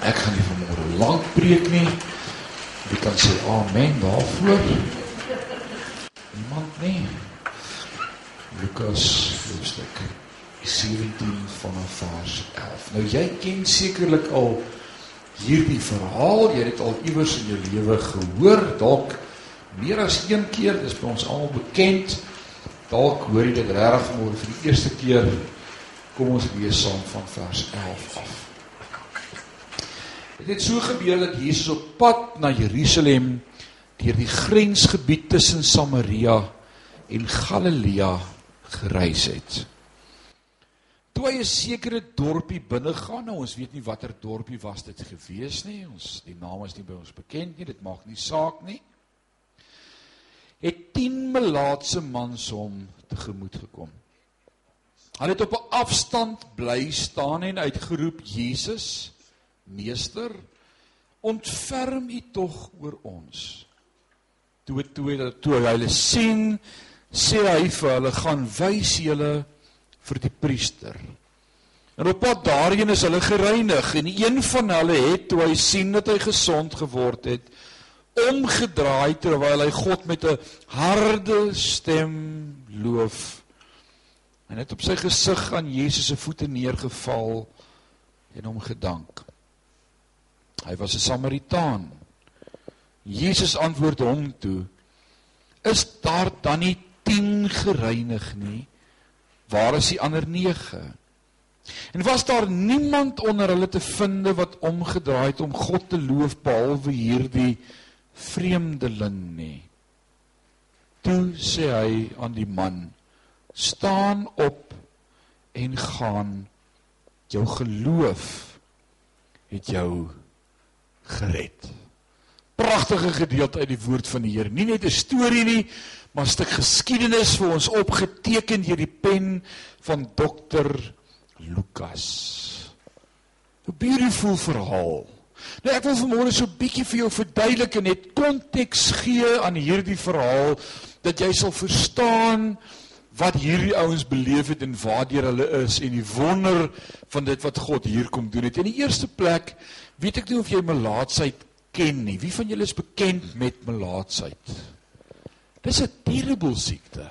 Ek gaan nie vanmôre lank preek nie. Wie kan sê amen daarvoor? Niemand nie. Lukas hoofstuk 17 vanaf vers 11. Nou jy ken sekerlik al hierdie verhaal. Jy het dit al iewers in jou lewe gehoor, dalk meer as een keer. Dis vir ons almal bekend. Dalk hoor jy dit regtig môre vir die eerste keer. Kom ons lees saam van vers 11 af. Dit het so gebeur dat Jesus op pad na Jerusalem deur die grensgebied tussen Samaria en Galilea gereis het. Toe hy 'n sekere dorpie binne gaan, nou ons weet nie watter dorpie was dit gewees nie. Ons die naam is nie by ons bekend nie. Dit maak nie saak nie. Het 10 melaatse mans hom tegemoet gekom. Hulle het op 'n afstand bly staan en uitgeroep: "Jesus, Meester, ontferm U tog oor ons. Toe toe toe hy hulle sien, sê hy vir hulle gaan wys julle vir die priester. En op pad daarheen is hulle gereinig en een van hulle het toe hy sien dat hy gesond geword het, omgedraai terwyl hy God met 'n harde stem loof. En het op sy gesig aan Jesus se voete neergeval en hom gedank. Hy was 'n Samaritaan. Jesus antwoord hom toe: Is daar dan nie 10 gereinig nie? Waar is die ander 9? En was daar niemand onder hulle te vind wat omgedraai het om God te loof behalwe hierdie vreemdeling nie? Toe sê hy aan die man: Staan op en gaan. Jou geloof het jou gered. Pragtige gedeelte uit die woord van die Here. Nie net 'n storie nie, maar 'n stuk geskiedenis vir ons opgeteken deur die pen van dokter Lukas. 'n Beautiful verhaal. Nou ek wil vanmôre so 'n bietjie vir jou verduidelik en net konteks gee aan hierdie verhaal dat jy sal verstaan wat hierdie ouens beleef het en waartoe hulle is en die wonder van dit wat God hier kom doen het. In die eerste plek Weet ek nie of jy melaatsheid ken nie. Wie van julle is bekend met melaatsheid? Dis 'n terrible siekte.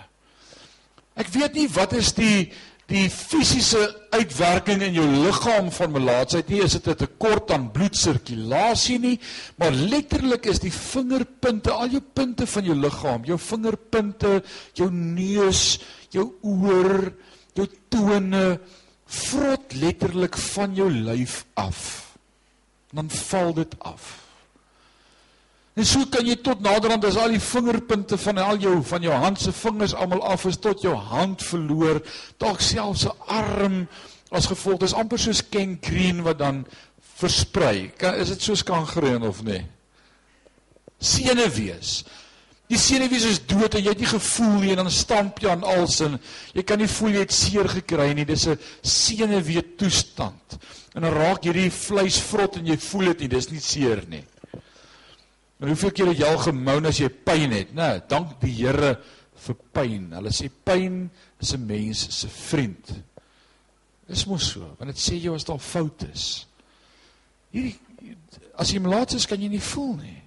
Ek weet nie wat is die die fisiese uitwerking in jou liggaam van melaatsheid nie. Is dit 'n tekort aan bloedsirkulasie nie, maar letterlik is die vingerpunte, al jou punte van jou liggaam, jou vingerpunte, jou neus, jou oor, jou tone vrot letterlik van jou lyf af dan val dit af. En so kan jy tot naderhand as al die vingerpunte van al jou van jou hand se vingers almal af is tot jou hand verloor, dalk selfs 'n arm as gevolg. Dis amper soos gangrene wat dan versprei. Kan is dit soos kangreen of nee? Senuwees. Die senuwees is dood en jy het nie gevoel nie en dan stamp jy aan alsin. Jy kan nie voel jy het seer gekry nie. Dis 'n senuwee toestand. En dan raak hierdie vleis vrot en jy voel dit nie, dis nie seer nie. Maar hoeveel keer het jy al gemoun as jy pyn het? Nou, dank die Here vir pyn. Hulle sê pyn is 'n mens se vriend. Dis mos so, want dit sê jy as daar fout is. Hierdie as jy melaats is, kan jy nie voel nie.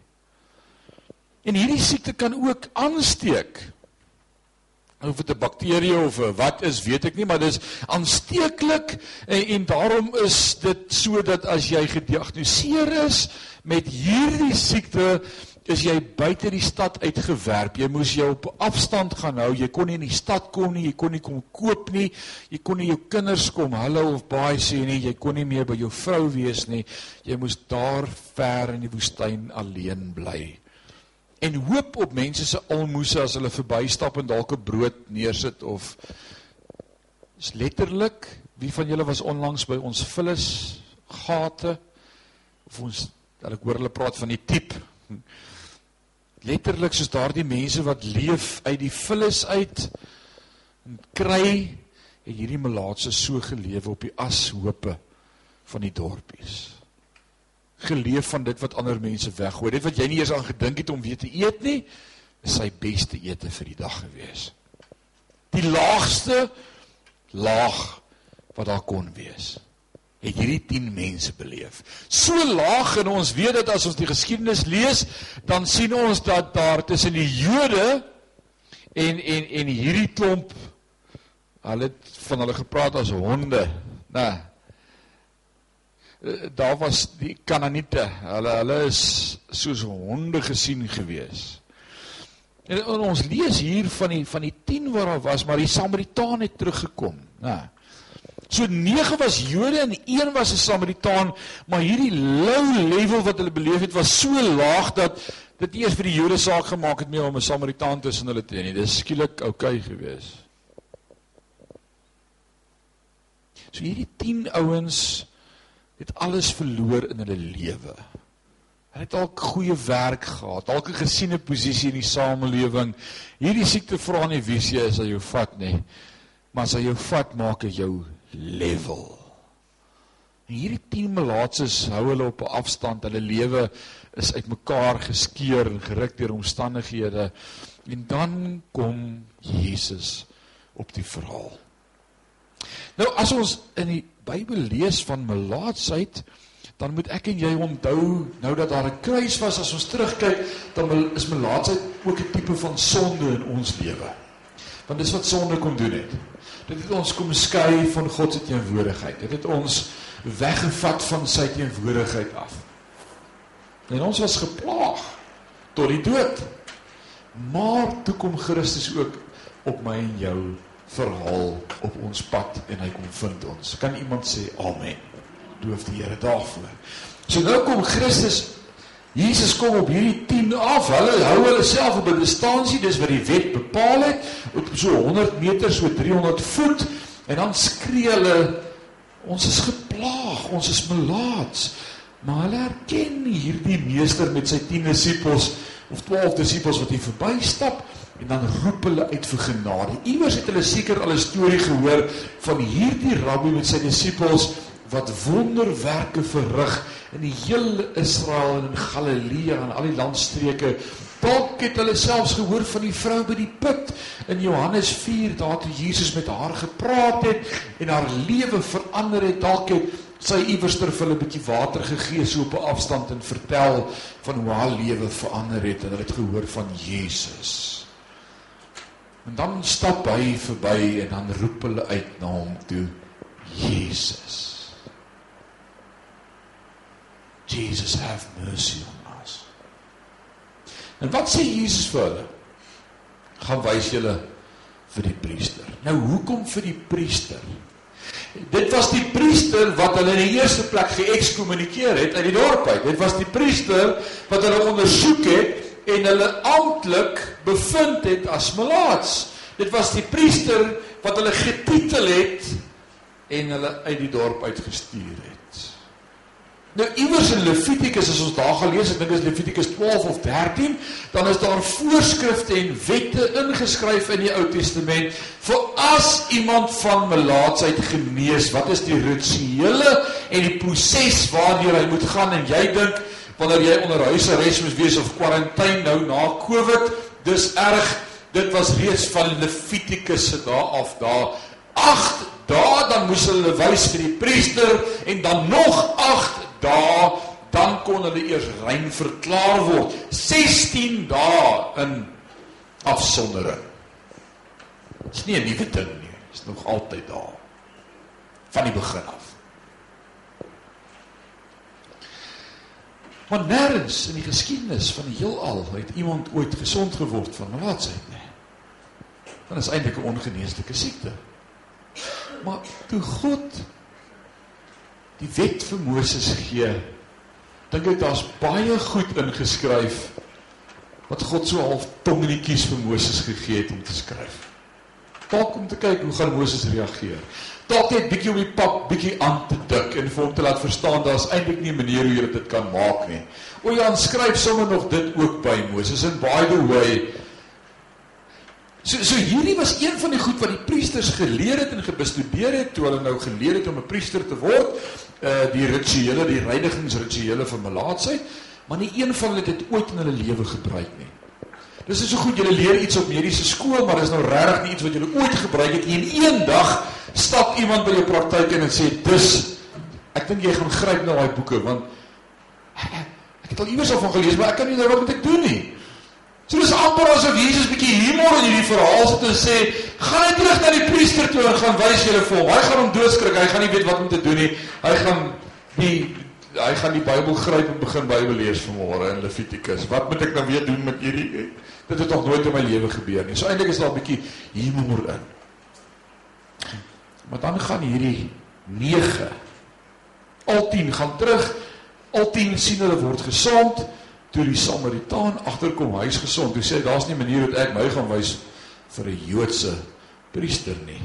En hierdie siekte kan ook aansteek of dit 'n bakterie of wat is, weet ek nie, maar dis aansteeklik en, en daarom is dit sodat as jy gediagnoseer is met hierdie siekte is jy buite die stad uitgewerp. Jy moes jou op afstand gaan hou. Jy kon nie in die stad kom nie, jy kon nie kom koop nie. Jy kon nie jou kinders kom hallo of baie sê nie. Jy kon nie meer by jou vrou wees nie. Jy moes daar ver in die woestyn alleen bly en hoop op mense se almoses as hulle verbystap en dalk 'n brood neersit of is letterlik wie van julle was onlangs by ons vullis gate? Of ons dat ek hoor hulle praat van die tip letterlik soos daardie mense wat leef uit die vullis uit en kry en hierdie melaatse so gelewe op die ashope van die dorpies geleef van dit wat ander mense weggooi. Dit wat jy nie eens aan gedink het om weer te eet nie, is sy beste ete vir die dag gewees. Die laagste laag wat daar kon wees. het hierdie 10 mense beleef. So laag en ons weet dat as ons die geskiedenis lees, dan sien ons dat daar tussen die Jode en en en hierdie klomp hulle het van hulle gepraat as honde, nê. Nee, daar was die Kanaaniete. Hulle hulle is soos honde gesien gewees. En, en ons lees hier van die van die 10 wat daar was, maar die Samaritaan het teruggekom, nê. Nee. So 9 was Jode en 1 was 'n Samaritaan, maar hierdie low level wat hulle beleef het was so laag dat dit eers vir die Jode saak gemaak het meer om 'n Samaritaan tussen hulle te hê. Dis skielik oukei okay gewees. So hierdie 10 ouens het alles verloor in hulle lewe. Hulle het dalk goeie werk gehad, dalk 'n gesiene posisie in die samelewing. Hierdie siekte vra nie wie jy is as jy vat nie. Maar as jy jou vat, maak dit jou level. En hierdie 10 melaatses hou hulle op 'n afstand. Hulle lewe is uitmekaar geskeur en geruk deur omstandighede. En dan kom Jesus op die verhaal. Nou as ons in die Bybel lees van melaatsheid, dan moet ek en jy onthou nou dat daar 'n kruis was as ons terugkyk, dan is melaatsheid ook 'n tipe van sonde in ons lewe. Want dis wat sonde kom doen het. Dit het ons kom skei van God se teenwoordigheid. Dit het ons weggevat van sy teenwoordigheid af. En ons was geplaag tot die dood. Maar toe kom Christus ook op my en jou verhaal op ons pad en hy kom vind ons. Kan iemand sê amen? Doof die Here daarvoor. So nou kom Christus Jesus kom op hierdie 10 af. Hulle hou hulle self op 'n distansie, dis wat die wet bepaal het, op so 100 meter, so 300 voet. En dan skree hulle ons is geplaag, ons is melaats. Maar hulle erken hierdie meester met sy 10 disippels of 12 disippels wat hier verbystap en dan roep hulle uit vir genade. Iewers het hulle seker al 'n storie gehoor van hierdie rabbi met sy disippels wat wonderwerke verrig in die hele Israel en in Galilea en al die landstreke. Dalk het hulle selfs gehoor van die vrou by die put in Johannes 4 daar toe Jesus met haar gepraat het en haar lewe verander het. Dalk het sy iewers ter vir 'n bietjie water gegee so op 'n afstand en vertel van hoe haar lewe verander het en hulle het gehoor van Jesus. En dan stap hy verby en dan roep hulle uit na hom toe Jesus. Jesus have mercy on us. En wat sê Jesus vir hulle? Gaan wys julle vir die priester. Nou hoekom vir die priester? Dit was die priester wat hulle in die eerste plek geëkskommunikeer het uit die dorp uit. Dit was die priester wat hulle ondersoek het en hulle amptelik bevind het as melaats. Dit was die priester wat hulle getitel het en hulle uit die dorp uitgestuur het. Nou iewers in Levitikus as ons daar gelees, ek dink dit is Levitikus 12 of 13, dan is daar voorskrifte en wette ingeskryf in die Ou Testament vir as iemand van melaatsheid genees, wat is die rituele en die proses waardeur hy moet gaan en jy dink wanneer jy onder huisarrest moet wees of kwarantyne nou na Covid, dis erg. Dit was reeds van Levitikus se dae af daar 8 dae dan moes hulle wys vir die priester en dan nog 8 dae dan kon hulle eers rein verklaar word. 16 dae in afsondering. Dis nie 'n nuwe ding nie is nog altyd daar van die begin af maar nêrens in die geskiedenis van die heelal het iemand ooit gesond geword van melaatsheid nie dan is eintlik 'n ongeneeslike siekte maar toe God die wet vir Moses gee, dink ek daar's baie goed ingeskryf wat God so half tongnetjies vir Moses gegee het om te skryf. Dalk om te kyk hoe gaan Moses reageer. Dalk net bietjie om die pap bietjie aan te dik en vir hom te laat verstaan daar's eintlik nie 'n manier hoe jy dit kan maak nie. O ja, skryf sommer nog dit ook by Moses and by the way So so hierdie was een van die goed wat die priesters geleer het en gebestudeer het toe hulle nou geleer het om 'n priester te word, uh die rituele, die reinigingsrituele van melaatsheid, maar nie een van hulle het dit ooit in hulle lewe gebruik nie. Dis is so goed julle leer iets op mediese skool, maar dis nou regtig nie iets wat julle ooit gebruik het nie. En eendag stap iemand by jou praktyk en sê dis Ek dink jy gaan gryp na daai boeke want ek het al iewers al van gelees, maar ek kan nie nou wat moet ek doen nie. So dis amper asof Jesus bietjie humor in hierdie verhaal sit en sê, "Gaan net terug na die priester toe en gaan wys julle hom. Hy gaan hom doodskrik. Hy gaan nie weet wat om te doen nie. Hy gaan die hy gaan die Bybel gryp en begin Bybel lees vanmôre in Levitikus. Wat moet ek nou weer doen met hierdie dit het nog nooit in my lewe gebeur nie. So eintlik is daar 'n bietjie humor in. Maar dan gaan hierdie 9 al 10 gaan terug. Al 10 sien hulle word gesond toe die Samaritaan agterkom hy is gesond. Hy sê daar's nie manier dat ek my gaan wys vir 'n Joodse priester nie.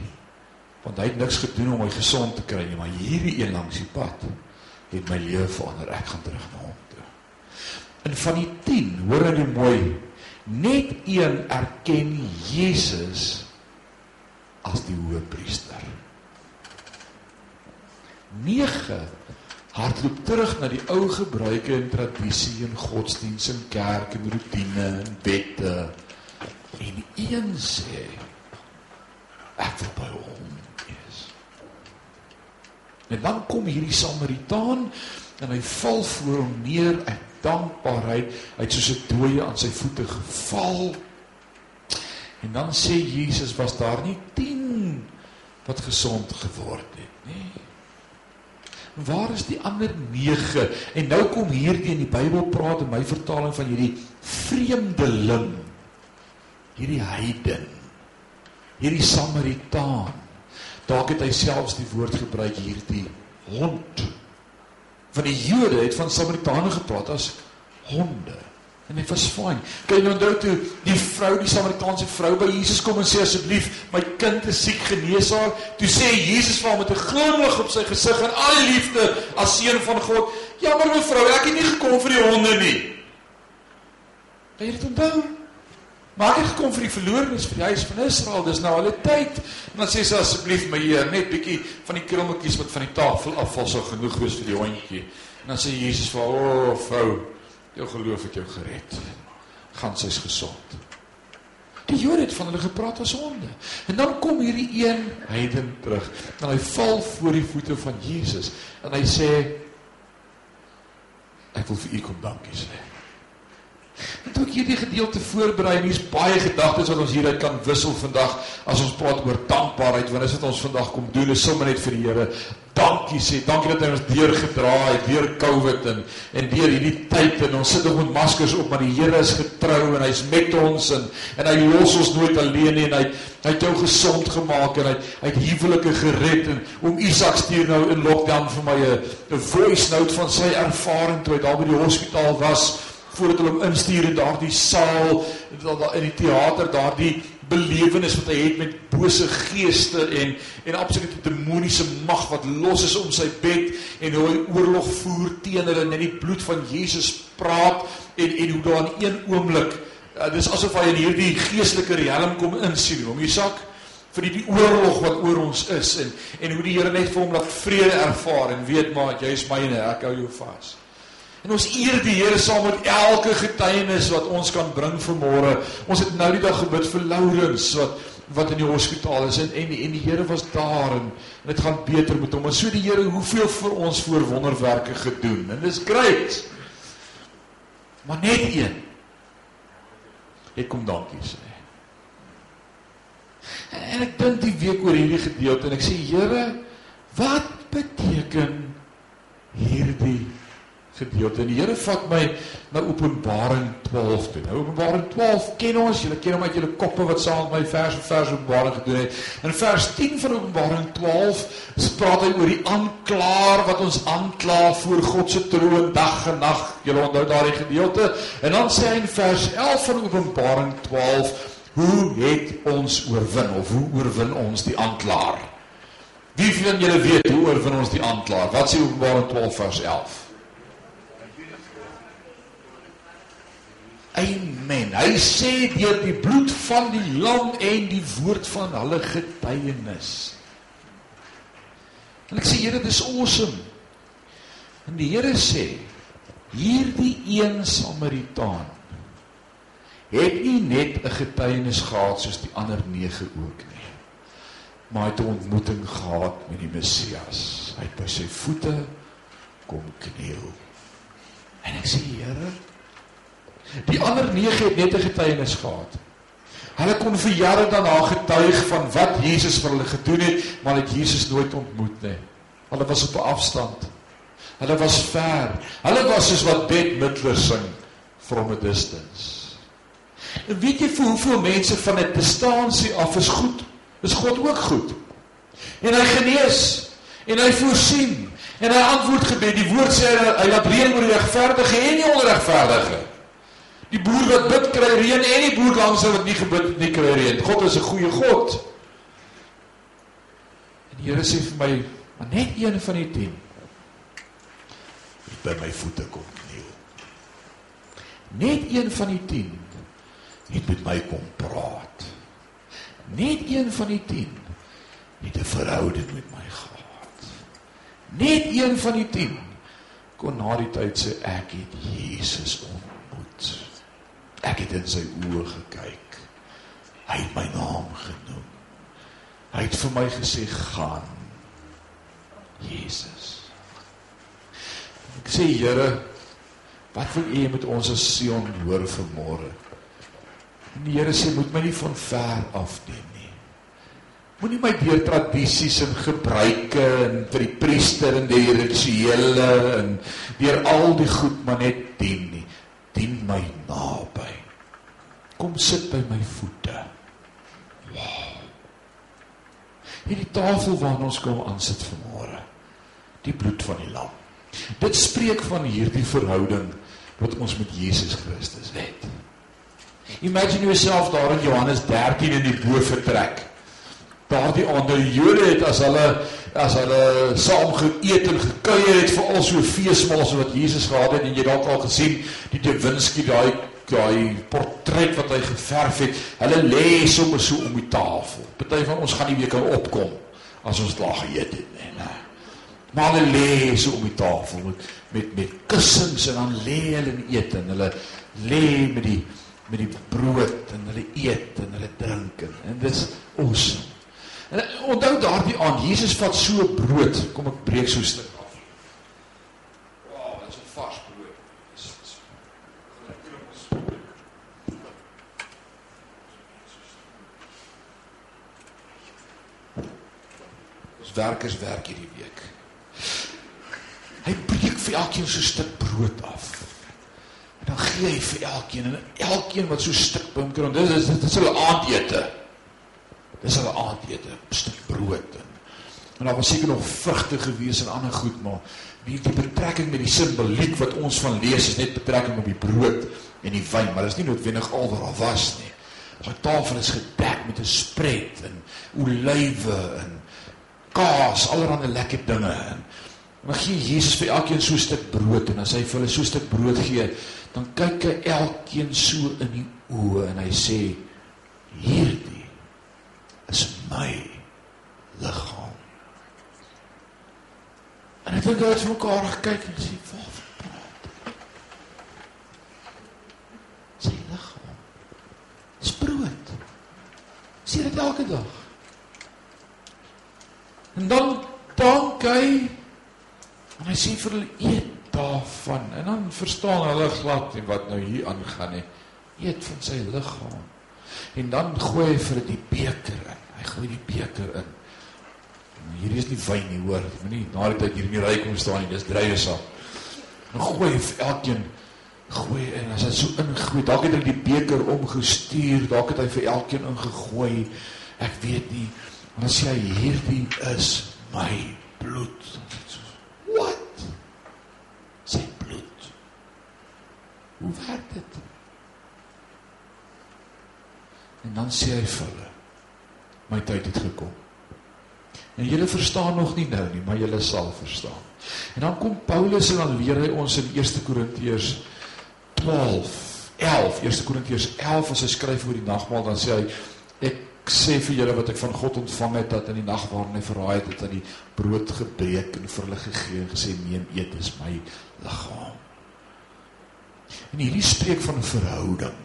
Want hy het niks gedoen om my gesond te kry nie, maar hierdie een langs die pad het my lewe verander. Ek gaan terug na hom toe. En van die 10, hoor die mooi, net een erken Jesus as die hoëpriester. 9 hardloop terug na die ou gebruike en tradisie en godsdienst en kerk en rutine en wette en een sê ek wil by hom en dan kom hierdie Samaritaan en hy val voor hom neer uit dankbaarheid uit soos 'n dooie aan sy voete geval en dan sê Jesus was daar nie 10 wat gesond geword het nie Waar is die ander 9? En nou kom hierdie in die Bybel praat in my vertaling van hierdie vreemdeling. Hierdie heiden. Hierdie Samaritaan. Dalk het hy selfs die woord gebruik hierdie hond. Van die Jode het van Samaritane gepraat as honde. En dit was fyn. Kyk nou onthou toe die vrou, die Samaritaanse vrou by Jesus kom en sê asseblief, my kind is siek, genees haar. Toe sê Jesus vir haar met 'n glimlag op sy gesig en al die liefde as seun van God, "Jammer mevrou, ek het nie gekom vir die honde nie." Kan jy dit onthou? Maar ek het gekom vir die verlorenes vir die huis van Israel. Dis nou 'n tyd. En dan sê sy asseblief my Heer, net bietjie van die krummeltjies wat van die tafel afval sou genoeg wees vir die hondjie. En dan sê Jesus vir haar, "O, oh, vrou, jou geloof het jou gered. Gaan sy's gesond. Die Jode het van hulle gepraat as honde. En dan kom hierdie een heiden terug en hy val voor die voete van Jesus en hy sê ek wil vir u kom dankie sê. Toe ek hierdie gedeelte voorberei, hier's baie gedagtes wat ons hieruit kan wissel vandag as ons praat oor dankbaarheid, want dit is wat ons vandag kom doen, is sommer net vir die Here dankie sê. Dankie dat hy ons deurgedra het deur COVID en en deur hierdie tyd. En ons sit nog met maskers op, maar die Here is getrou en hy's met ons en en hy los ons nooit alleen nie. En hy hy het jou gesond gemaak en hy hy het huwelike gered. En oom Isak stuur nou in lockdown vir my 'n 'n voice note van sy ervaring toe hy daar by die hospitaal was voordat hulle hom instuur in daardie saal in die teater daardie belewenis wat hy het met bose geeste en en absolute demoniese mag wat los is om sy bed en hoe hy oorlog voer teen hulle en in die bloed van Jesus praat en en hoe daar in een oomblik uh, dis asof hy in hierdie geestelike riem kom insien om Isak vir die oorlog wat oor ons is en en hoe die Here net vir hom laat vrede ervaar en weet maar jy is myne ek hou jou vas. En ons eer die Here saam met elke getuienis wat ons kan bring vanmôre. Ons het nou die dag gebid vir Laurens wat wat in die hospitaal is en en, en die Here was daar en, en dit gaan beter met hom. En so die Here hoeveel vir ons voor wonderwerke gedoen. En dis great. Maar net een. Ek kom dankie sê. En ek dink die week oor hierdie gedeelte en ek sê Here, wat beteken hierdie gedeelte. En die Here vat my na Openbaring 12 toe. Nou Openbaring 12 ken ons, julle ken hom uit julle koppe wat saam met my vers vir vers Openbaring gedoen het. In vers 10 van Openbaring 12 spraak hy oor die aanklaer wat ons aankla voor God se troon dag en nag. Julle onthou daardie gedeelte. En dan sê hy in vers 11 van Openbaring 12, hoe het ons oorwin of hoe oorwin ons die aanklaer? Wie van julle weet hoe oorwin ons die aanklaer? Wat sê Openbaring 12 vers 11? Amen. Hy sê deur die bloed van die lam en die woord van hulle getuienis. En ek sê Here, dis awesome. En die Here sê hierdie een Samaritaan het nie net 'n getuienis gehad soos die ander 9 ook nie. maar hy het 'n ontmoeting gehad met die Messias. Hy het by sy voete kom kniel. En ek sê, Here, die ander 9 het net 'n getuienis gehad. Hulle kon vir jare daarna getuig van wat Jesus vir hulle gedoen het, maar het Jesus nooit ontmoet nie. Hulle was op 'n afstand. Hulle was ver. Hulle was soos wat Bette Midler sing from a distance. En weet jy vir hoeveel mense van 'n distansie af is goed? Is God ook goed? En hy genees en hy voorsien en hy antwoord gebed. Die woord sê hy, hy laat reën oor die regverdige en die onregverdige. Die boer wat bid kry reën en die boer langs wat nie gebid het nie kry reën. God is 'n goeie God. En die Here sê vir my, maar net een van die 10 by my voete kom kniel. Net een van die 10 het met my kom praat. Net een van die 10 het 'n verhouding met my gehad. Net een van die 10 kon na die tyd sê ek het Jesus ontmoet. Ek het in sy oë gekyk. Hy het my naam genoem. Hy het vir my gesê gaan. Jesus. Ek sê Here, wat wil U met ons as Sion hoor vanmôre? En die Here sê moet my nie van ver af neem nie. Moenie my deur tradisies en gebruike en vir die priester en die rituele en deur al die goed maar net dien nie. Dien my naby. Kom sit by my voete. Hierdie tafel waarna ons kom aansit vanmôre. Die bloed van die lam. Dit spreek van hierdie verhouding wat ons met Jesus Christus het. Imagine yourself daar in Johannes 13 in die boefretrek. Daardie ander Jode het as hulle as hulle saam geëet en gekuier het vir al so feesmaal so wat Jesus gehad het en jy dalk al gesien die De Vinci daai daai portret wat hy geverf het. Hulle lê sommer so om die tafel. Party van ons gaan nie weer kan opkom as ons daar geëet het nie. Nee. Maar hulle lê so om die tafel met met met kussings en dan lê hulle en eet en hulle lê met die met die brood en hulle eet en hulle drink en, en dis awesome. En onthou daardie aand Jesus vat so brood, kom ek breek so 'n stuk af. Wow, dit is 'n vars brood. Ons werkers werk hierdie week. Hy breek vir elkeen so 'n stuk brood af dan gee hy vir elkeen en elkeen wat so stuk by hom kry. Dis is dit is hulle aandete. Dis hulle aandete, 'n stuk brood en en daar was seker nog vrugte gewees en ander goed, maar die die betrekking met die simboliek wat ons van lees is net betrekking op die brood en die wyn, maar dit is nie noodwendig al wat daar was nie. Sy tafel is gedek met 'n spread en olywe en kaas, allerlei lekker dinge en Maar gee Jesus vir elkeen so 'n stuk brood en as hy vir hulle so 'n stuk brood gee, dan kyk hy elkeen so in die oë en hy sê hierdie is my liggaam. En ek dink dat ons mekaar kyk en sê wat praat. Sy liggaam. Dis brood. Sien dit elke dag. En dan dank hy en hy sê vir hulle eet daarvan. En dan verstaan hulle glad nie wat nou hier aangaan nie. Eet van sy liggaam. En dan gooi hy vir die beker in. Hy gooi die beker in. Hierdie is nie wyn nie, hoor. Moenie na die tyd hier in die ry kom staan nie. Dis druiwesap. Dan gooi hy vir elkeen gooi en as hy so ingooi, dalk het hy die beker omgestuur, dalk het hy vir elkeen ingegooi. Ek weet nie. Maar as jy hierdie is my bloed. What? sy bloed. Hoe werk dit? En dan sê hy vir hulle: My tyd het gekom. En julle verstaan nog nie nou nie, maar julle sal verstaan. En dan kom Paulus en dan leer hy ons in 1 Korintiërs 12 11 1 Korintiërs 11 as hy skryf oor die nagmaal dan sê hy ek sê vir julle wat ek van God ontvang het dat in die nag waarin hy verraai het, het hy die brood gebreek en vir hulle gegee en gesê neem eet is my liggaam. En hierdie spreek van verhouding.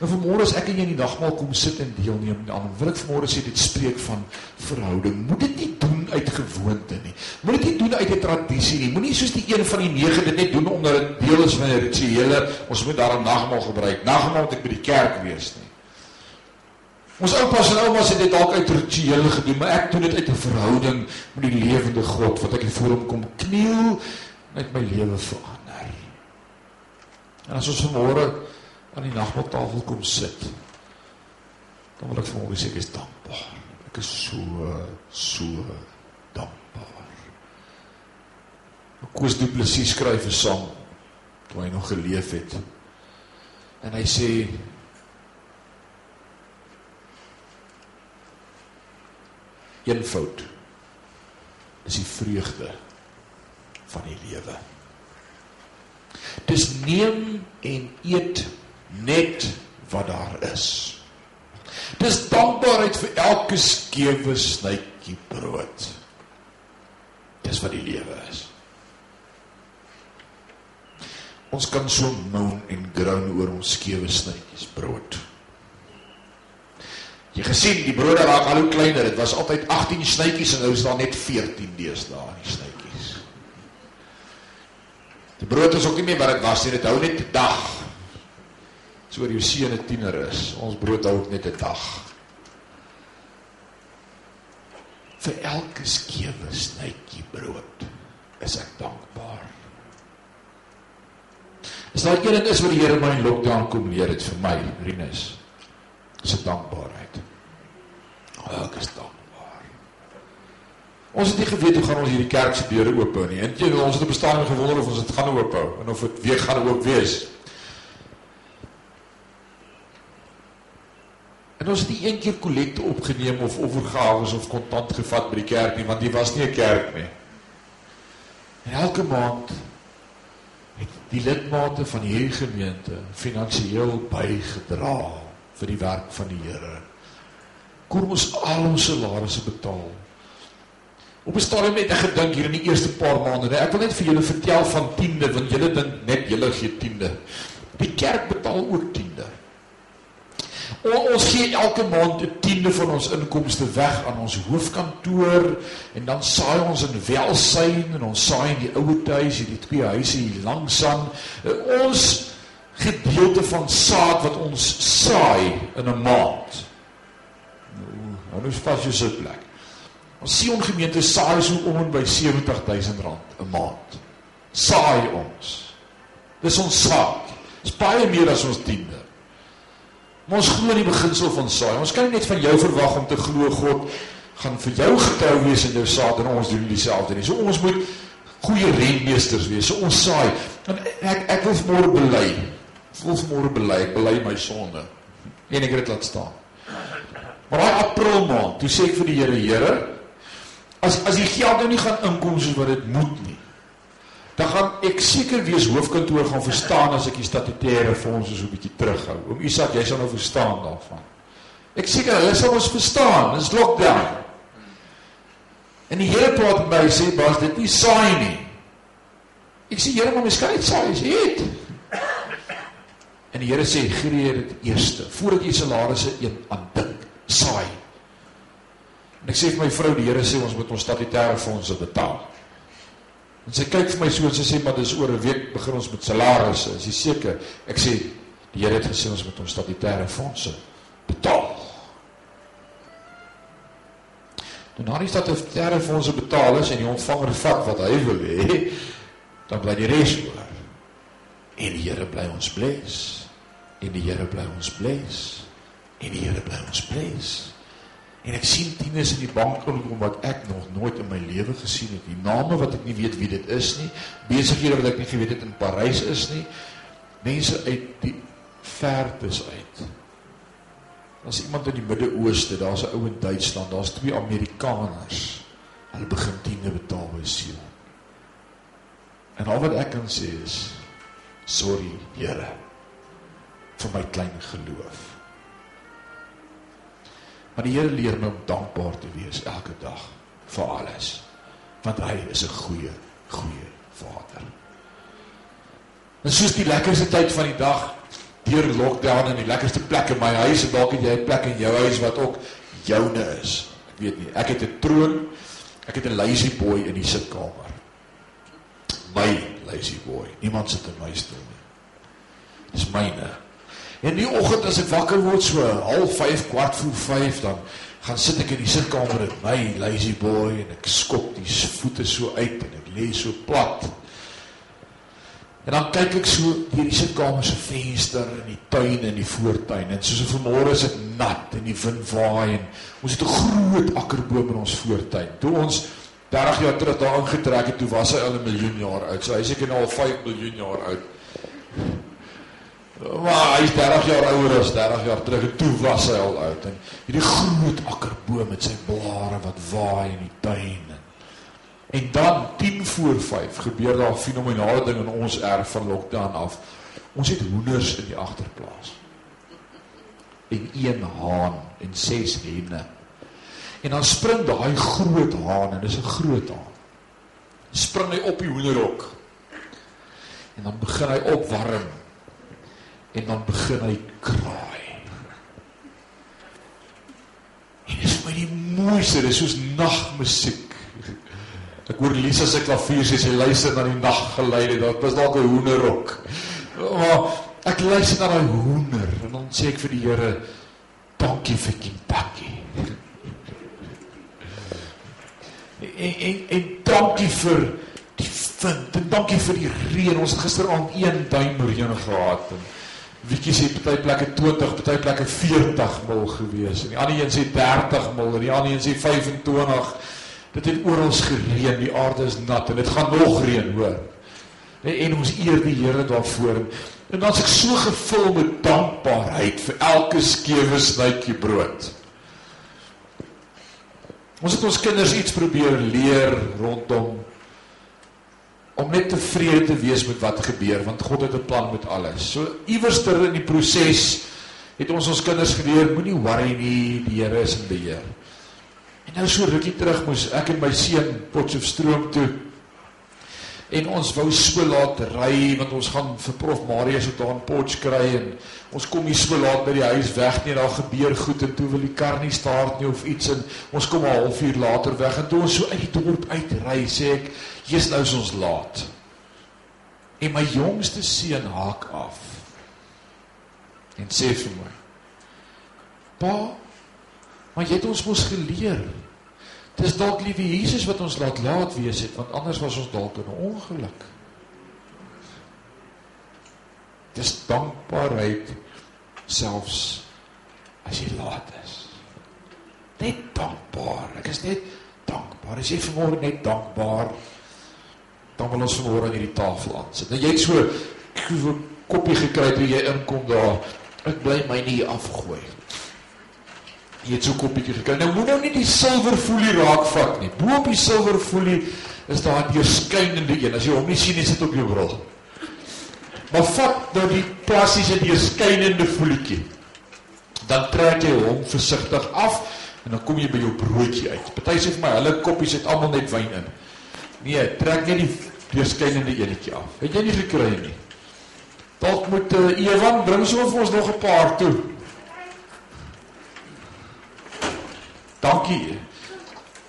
Nou vanmôre as ek en jy in die nagmaal kom sit en deelneem aan, wil ek vanmôre sê dit spreek van verhouding. Moet dit nie doen uit gewoonte nie. Moet dit nie doen uit 'n tradisie nie. Moenie soos die een van die nege dit net doen omdat dit deel is van 'n rituele, ons moet daarom nagmaal gebruik. Nagmaal moet ek by die kerk wees nie. Ons oupas en oumas het dit dalk uit rituele gedoen, maar ek doen dit uit 'n verhouding met die lewende God wat ek voor hom kom kniel met my lewe verander. En as ons vanmôre aan die nagmaaltafel kom sit. Dan wil ek vir hom sê ek is dankbaar. Ek is so so dankbaar. Koos Du Plessis skryf 'n sang toe hy nog geleef het. En hy sê eenvoud is die vreugde van die lewe. Dis neem en eet net wat daar is. Dis dankbaarheid vir elke skewe snytjie brood. Dis wat die lewe is. Ons kan so moan en groan oor ons skewe snytjies brood. Jy gesien die brode raak al hoe kleiner. Dit was altyd 18 snytjies en nou is daar net 14 deesdae in die snytjies. Die brood is ook nie meer wat dit was nie. Dit hou net 'n dag soor jou seun 'n tiener is. Ons brood hou net 'n dag. Vir elke skewe snytjie brood is ek dankbaar. Is daar een ding is wat die Here my in lockdown kom leer het vir my, Rinus? Is dankbaarheid. Oh, ek is dankbaar. Ons het nie geweet hoe gaan ons hierdie kerk se deure oop hou nie. Eintlik ons het op bestaan gewonder of ons dit gaan oop hou en of dit weer gaan oop wees. En ons het nie een keer kollekte opgeneem of offergawe of kontant gevat by die kerk nie, want dit was nie 'n kerk nie. En elke maand het die lidmate van hierdie gemeente finansiëel bygedra vir die werk van die Here. Kom ons al ons salarisse betaal. Op 'n stadium het ek gedink hier in die eerste paar maande, nee, ek wil net vir julle vertel van tiende, want julle dink net julle gee tiende. Die kerk betaal ook tiende. Ons gee elke maand 'n tiende van ons inkomste weg aan ons hoofkantoor en dan saai ons in welsyn en ons saai in die ouete huis, hierdie twee huise hier langs aan. Ons gedeelte van saad wat ons saai in 'n maand. Nou, nou is vas jou sitplek. Ons Sion gemeente saai so om en by 70000 rand 'n maand. Saai ons. Dis ons saad. Dis baie meer as ons tiende. Maar ons glo in die beginsel van saai. Ons kan nie net van jou verwag om te glo God gaan vir jou getrou wees in jou saad en ons doen dieselfde nie. So ons moet goeie rentmeesters wees. So ons saai. En ek ek wil môre bely. Wil môre bely, ek bely my sonde. En ek het laat staan. Maar daai April maand, toe sê ek vir die Here, Here, as as die geld nou nie gaan inkom soos wat dit moet nie dan gaan ek seker wees hoofkantoor gaan verstaan as ek die statutêre fondse so 'n bietjie terughou. Oom Isak, jy sal nou verstaan daarvan. Ek seker hulle sal ons verstaan. Dis lockdown. En die Here praat met my sê, "Bas, dit nie saai nie." Ek sê, "Here, maar miskien saai is dit." En die Here sê, "Gee dit eerste voordat jy salarisse een aandink, saai." En ek sê vir my vrou, die Here sê ons moet ons statutêre fondse betaal. En sy kyk vir my so en sy sê maar dis oor 'n week begin ons met salarisse. Is jy seker? Ek sê die Here het gesê ons moet ons statutêre fondse betaal. Nou na die statutêre fondse betaal is en die ontvanger vat wat hy wil hê, dan bly die res oor. En die Here bly ons bless. En die Here bly ons bless. En die Here bly ons bless. En ek sien tieners in die bank kom wat ek nog nooit in my lewe gesien het. Die name wat ek nie weet wie dit is nie. Besighede wat ek nie geweet het in Parys is nie. Mense uit die vertes uit. Daar's iemand in die Midde-Ooste, daar's 'n ou in Duitsland, daar's twee Amerikaners. Hulle begin tiende betaal by siel. En al wat ek kan sê is sorry, Here, vir my klein geloof. Maar die Here leer my om dankbaar te wees elke dag vir alles. Want hy is 'n goeie, goeie Vader. En soos die lekkerste tyd van die dag deur lockdown in die lekkerste plek in my huis en dalk het jy 'n plek in jou huis wat ook joune is. Ek weet nie. Ek het 'n troon. Ek het 'n lazy boy in die sitkamer. My lazy boy. Niemand sit in my stoel nie. Dis myne. En die oggend as ek wakker word so 05:30 kwart voor 5 dan gaan sit ek in die sitkamer met my lazy boy en ek skop die voete so uit en ek lê so plat. En dan kyk ek so deur die sitkamer se venster in die tuin en die voortuin en soos vanmôre is dit nat en die wind waai en ons het 'n groot akkerboom in ons voortuin. Toe ons 30 jaar terug daar ingetrek het, toe was hy al 'n miljoen jaar oud. So hy seker nou al 5 miljoen jaar oud. Maar hy is 30 jaar ouer as 30 jaar terug en toe was hy al oud. En hierdie groot akkerboom met sy blare wat waai in die tuin En dan 10 voor 5 gebeur daar 'n fenominale ding in ons erf van lockdown af. Ons het hoenders in die agterplaas. En een haan en ses henne. En dan spring daai groot haan en dis 'n groot haan. Spring hy op die hoenderhok. En dan begin hy opwarm. En dan begin hy kraai. En dit is my die mooiste, dit is soos nagmusiek. Ek hoor Lisa se klavier sê sy luister na die naggeluide. Dit was dalk 'n hoenderhok. Maar ek luister na daai hoender en dan sê ek vir die Here, dankie vir Kentucky. En en en dankie vir die wind en dankie vir die reën. Ons het gisteraand 1 duim reën gehad en Wiekie sê party plekke 20, party plekke 40 mil gewees en die ander een sê 30 mil en die ander een sê 25 Dit het oral gereën, die aarde is nat en dit gaan nog reën, hoor. En, en ons eer die Here daarvoor. En dan is ek so gevul met dankbaarheid vir elke skewe snytjie brood. Ons het ons kinders iets probeer leer rondom om net tevrede te wees met wat gebeur want God het 'n plan met alles. So iewers ter in die proses het ons ons kinders geleer moenie worry nie, die Here is in beheer. En nou so rukkie terug moes ek en my seun Potchefstroom toe. En ons wou so laat ry want ons gaan vir Prof Marius se daar in Potch kry en ons kom nie so laat by die huis weg nie. Daar gebeur goed en toe wil die kar nie start nie of iets en ons kom 'n halfuur later weg en toe ons so uit die dorp uit ry sê ek, "Jy's nou ons laat." En my jongste seun haak af. En sê vir my: "Pa, Maar jy het ons mos geleer. Dis dalk liewe Jesus wat ons laat laat wees het, want anders was ons dalk in 'n ongeluk. Dis dankbaarheid selfs as jy laat is. Net dankbaar. Ek is net dankbaar. As jy vanmôre net dankbaar, dan wil ons vanmôre aan hierdie tafel aan sit. Nou jy het so 'n koppie gekry toe jy inkom daar. Ek bly my nie afgooi. Jy het so 'n koppietjie gekry. Nou moet nou nie die silverfolie raakvat nie. Bo op die silverfolie is daar 'n deurskynende een. As jy hom nie sien nie, sit op jou bril. Maar vat nou die plastiese deurskynende folietjie. Dan trek jy hom versigtig af en dan kom jy by jou broodjie uit. Party sê vir my, hulle koppies het almal net wyn in. Nee, trek net die deurskynende enetjie af. Het jy nie gekry nie? Dalk moet uh, Ewan bring so vir ons nog 'n paar toe. Dankie.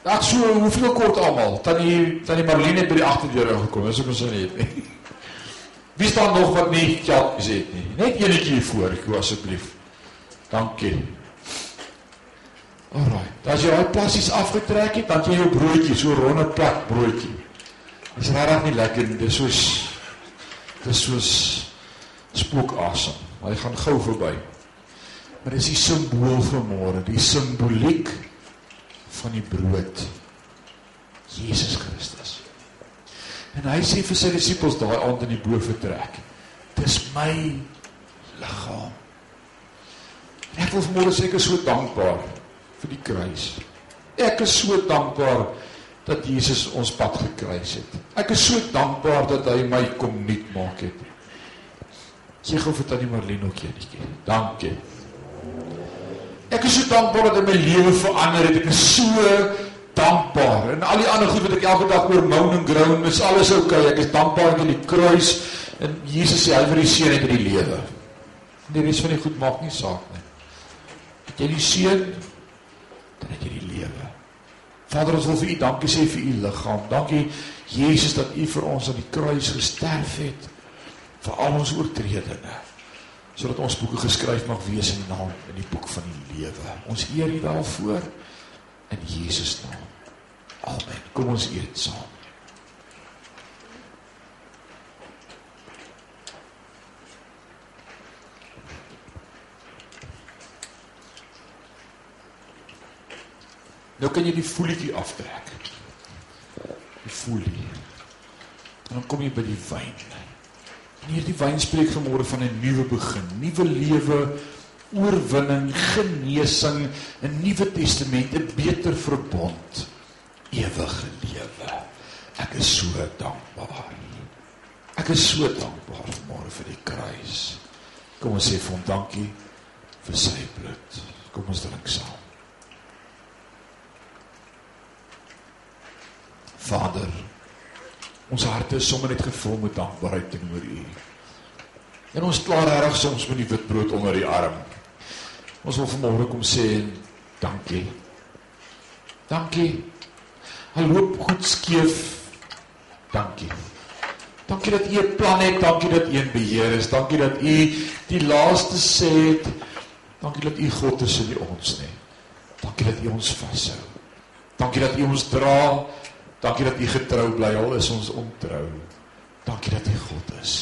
Ag so, hoeveel kort almal? Tannie Tannie Marlene het by die agterdeur gekom. Dis ook ons net. Wie staan nog wat nie geld gesê het nie? Net enetjie voor, ek asseblief. Dankie. Alraai. Dan jy al plassies afgetrek het, dan jy jou broodjie, so ronde plat broodjie. Dis regtig nie lekker nie. Dis soos dis soos spookasem. Hy gaan gou verby. Maar dis die simbool van môre, die simboliek van die brood. Jesus Christus. En hy sê vir sy disippels daai aand in die bo vertrek. Dis my liggaam. Ek wil môre seker so dankbaar vir die kruis. Ek is so dankbaar dat Jesus ons pad gekruis het. Ek is so dankbaar dat hy my kom nuut maak het. Sê gou vir tannie Marlene ook eenetjie. Dankie. Is so dankbaar dat my lewe verander het. Ek is so dankbaar. En al die ander goed wat ek elke dag oor moan en groan, is alles oukei. Okay. Ek is dankbaar vir die kruis en Jesus se vir die seën het in die lewe. Die res van die goed maak nie saak nie. Het jy die seën, dan het jy die lewe. Vader, ons wil vir U dankie sê vir U liggaam. Dankie Jesus dat U vir ons aan die kruis gesterf het vir al ons oortredinge sodat ons boeke geskryf mag wees in die naam in die boek van die lewe. Ons eer U daarvoor in Jesus naam. Amen. Kom ons eet saam. Nou kan jy die folietjie aftrek. Die folie. En dan kom jy by die wyn. En hierdie wyn spreek vanmôre van 'n nuwe begin, nuwe lewe, oorwinning, genesing, 'n nuwe testament, 'n beter verbond, ewige lewe. Ek is so dankbaar. Ek is so dankbaar vanmôre vir die kruis. Kom ons sê vir hom dankie vir sy bloed. Kom ons drink saam. Vader, ons harte is sommer net gevul met dankbaarheid teenoor U. En ons klaar reg soms met die witbrood onder die arm. Ons wil vanmôre kom sê dankie. Dankie. Hy loop goed skeef. Dankie. Dankie dat U 'n plan het, dankie dat U in beheer is, dankie dat U die laaste sê het. Dankie dat U God is in ons nie. Dankie dat U ons vashou. Dankie dat U ons dra Dankie dat U getrou bly al is ons ontrou. Dankie dat U God is.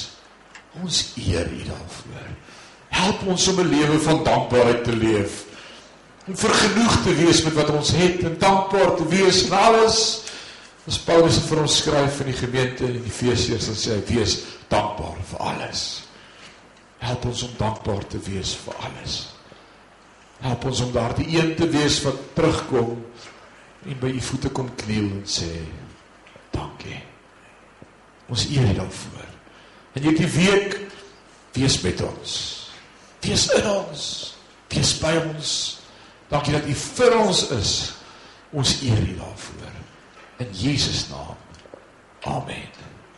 Ons eer U daarvoor. Help ons om 'n lewe van dankbaarheid te leef. Om vergenoeg te wees met wat ons het en dankbaar te wees vir alles. Ons Paulus het vir ons skryf in die gemeente in Efesiërs en sê hy wees dankbaar vir alles. Help ons om dankbaar te wees vir alles. Help ons om daardie een te wees wat terugkom en by u voete kom kniel en sê dankie. Ons eer U daarvoor. En hierdie week wees met ons. Wees in ons. Wees by ons. Dankie dat U vir ons is. Ons eer U daarvoor. In Jesus naam. Amen.